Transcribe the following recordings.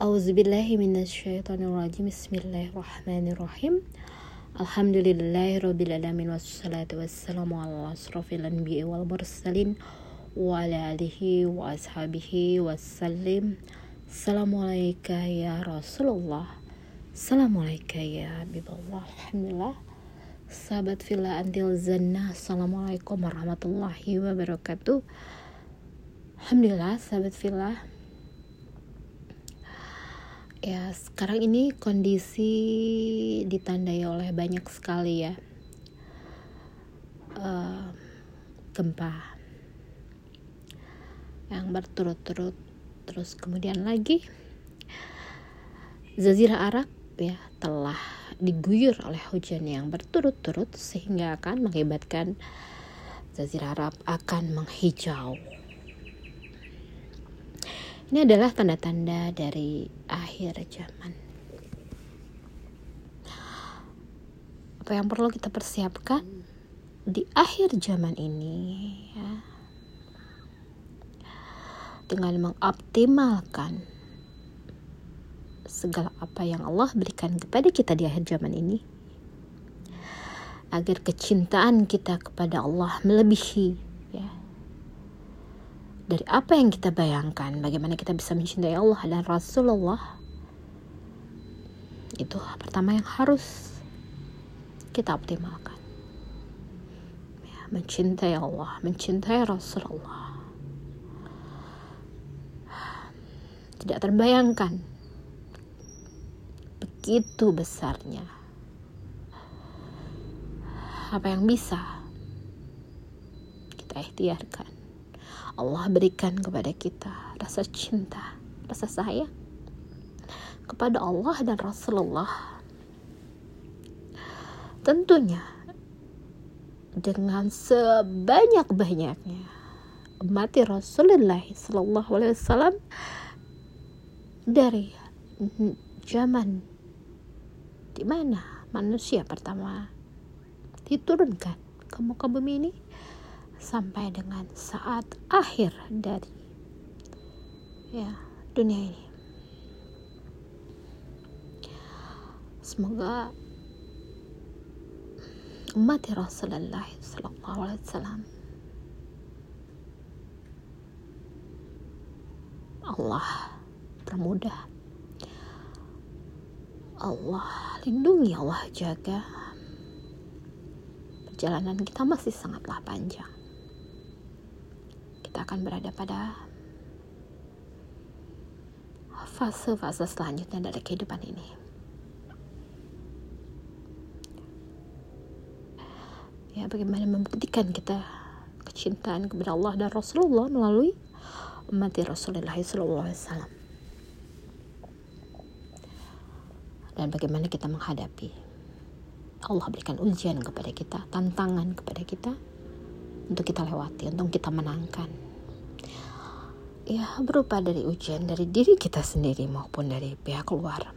Auzubillahiminasyaitonirrajim Bismillahirrahmanirrahim. Alhamdulillahirrabbilalamin Wassalatu wassalamu ala asrafil anbiya wal mursalin Wa ala alihi wa ashabihi wassalim. Assalamualaikum ya Rasulullah. Assalamualaikum ya Habiballah Alhamdulillah. Sahabat Villa Antil Zannah Assalamualaikum warahmatullahi wabarakatuh. Alhamdulillah sahabat Villa ya sekarang ini kondisi ditandai oleh banyak sekali ya. Uh, gempa yang berturut-turut. Terus kemudian lagi Zazirah Arab ya telah diguyur oleh hujan yang berturut-turut sehingga akan mengakibatkan Zazirah Arab akan menghijau ini adalah tanda-tanda dari akhir zaman. Apa yang perlu kita persiapkan di akhir zaman ini ya, dengan mengoptimalkan segala apa yang Allah berikan kepada kita di akhir zaman ini agar kecintaan kita kepada Allah melebihi dari apa yang kita bayangkan, bagaimana kita bisa mencintai Allah dan Rasulullah, itu pertama yang harus kita optimalkan. Ya, mencintai Allah, mencintai Rasulullah. Tidak terbayangkan begitu besarnya apa yang bisa kita ikhtiarkan Allah berikan kepada kita rasa cinta, rasa sayang kepada Allah dan Rasulullah. Tentunya dengan sebanyak-banyaknya mati Rasulullah Sallallahu Alaihi Wasallam dari zaman di mana manusia pertama diturunkan ke muka bumi ini sampai dengan saat akhir dari ya dunia ini. Semoga umat Rasulullah Sallallahu Alaihi Wasallam Allah permudah Allah lindungi Allah jaga perjalanan kita masih sangatlah panjang akan berada pada fase-fase selanjutnya dari kehidupan ini. Ya, bagaimana membuktikan kita kecintaan kepada Allah dan Rasulullah melalui umat Rasulullah SAW. Dan bagaimana kita menghadapi Allah berikan ujian kepada kita, tantangan kepada kita untuk kita lewati, untuk kita menangkan. Ya, berupa dari ujian dari diri kita sendiri maupun dari pihak luar.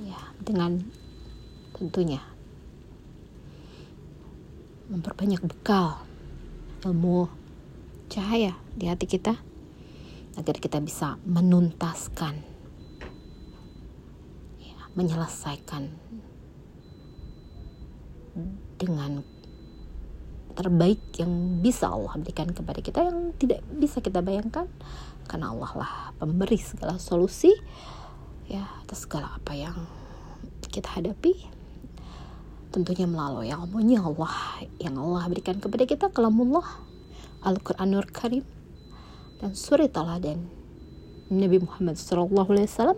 Ya, dengan tentunya memperbanyak bekal ilmu cahaya di hati kita agar kita bisa menuntaskan ya, menyelesaikan dengan terbaik yang bisa Allah berikan kepada kita yang tidak bisa kita bayangkan. Karena Allah lah pemberi segala solusi ya atas segala apa yang kita hadapi. Tentunya melalui ilmunya Allah yang Allah berikan kepada kita kalamullah Al-Quranul Karim dan surat dan Nabi Muhammad SAW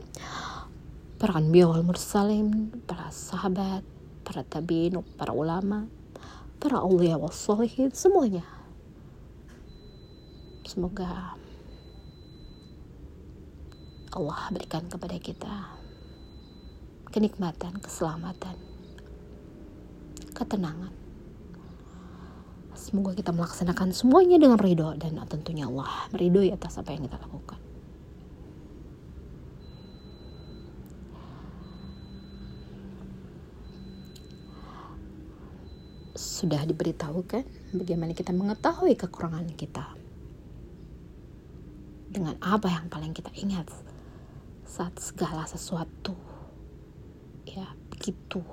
para anbiya wal mursalin para sahabat para tabiin, para ulama, para awliya wassalihin, semuanya. Semoga Allah berikan kepada kita kenikmatan, keselamatan, ketenangan. Semoga kita melaksanakan semuanya dengan ridho dan tentunya Allah meridhoi atas apa yang kita lakukan. Sudah diberitahukan bagaimana kita mengetahui kekurangan kita. dengan apa yang paling kita ingat saat segala sesuatu ya begitu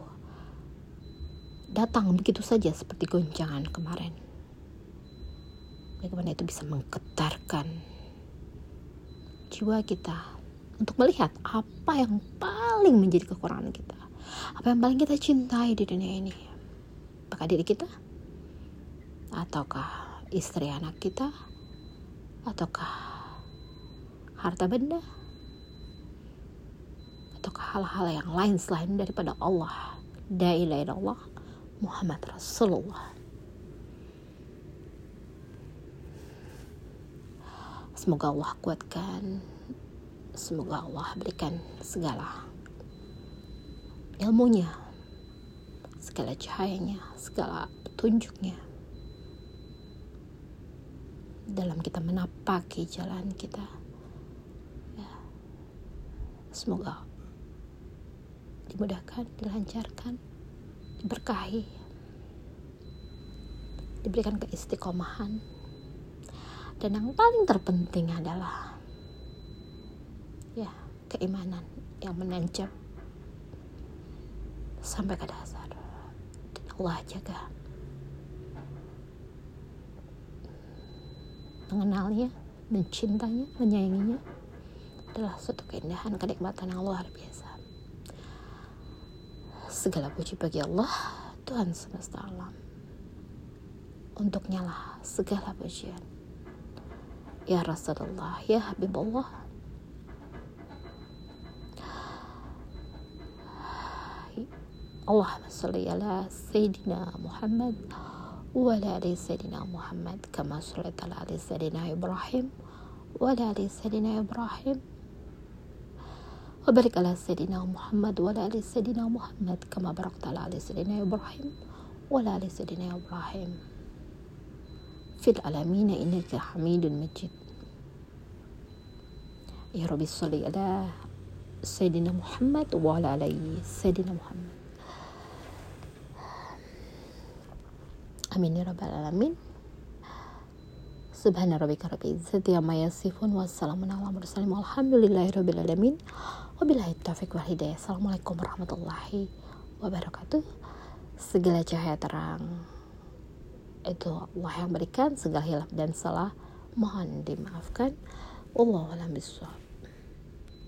datang begitu saja seperti goncangan kemarin bagaimana itu bisa menggetarkan jiwa kita untuk melihat apa yang paling menjadi kekurangan kita apa yang paling kita cintai di dunia ini apakah diri kita? Ataukah istri anak kita? Ataukah harta benda? Ataukah hal-hal yang lain selain daripada Allah? La ilaha illallah Muhammad Rasulullah. Semoga Allah kuatkan. Semoga Allah berikan segala ilmunya segala cahayanya segala petunjuknya. Dalam kita menapaki jalan kita. Ya. semoga dimudahkan dilancarkan diberkahi. Diberikan keistiqomahan. Dan yang paling terpenting adalah ya keimanan yang menancap sampai ke dasar Allah jaga mengenalnya, mencintanya, menyayanginya adalah suatu keindahan kenikmatan yang luar biasa. Segala puji bagi Allah, Tuhan semesta alam. Untuknya lah segala pujian. Ya Rasulullah, ya Habibullah. Allahumma salli ala Sayyidina Muhammad ولا آل سيدنا محمد كما صليت على سيدنا إبراهيم ولا آل سيدنا إبراهيم. وبارك على سيدنا محمد ولا آل سيدنا محمد كما باركت على سيدنا إبراهيم ولا آل سيدنا إبراهيم. في العالمين إنك حميد مجيد. يا ربي صل على سيدنا محمد وعلى آل سيدنا محمد. Amin ya rabbal alamin. Subhana rabbika rabbil izzati amma yasifun wassalamun ala mursalin walhamdulillahi rabbil alamin. Wabillahi taufiq wal hidayah. Assalamualaikum warahmatullahi wabarakatuh. Segala cahaya terang itu Allah yang berikan segala hilaf dan salah mohon dimaafkan. Wallahu a'lam bishawab.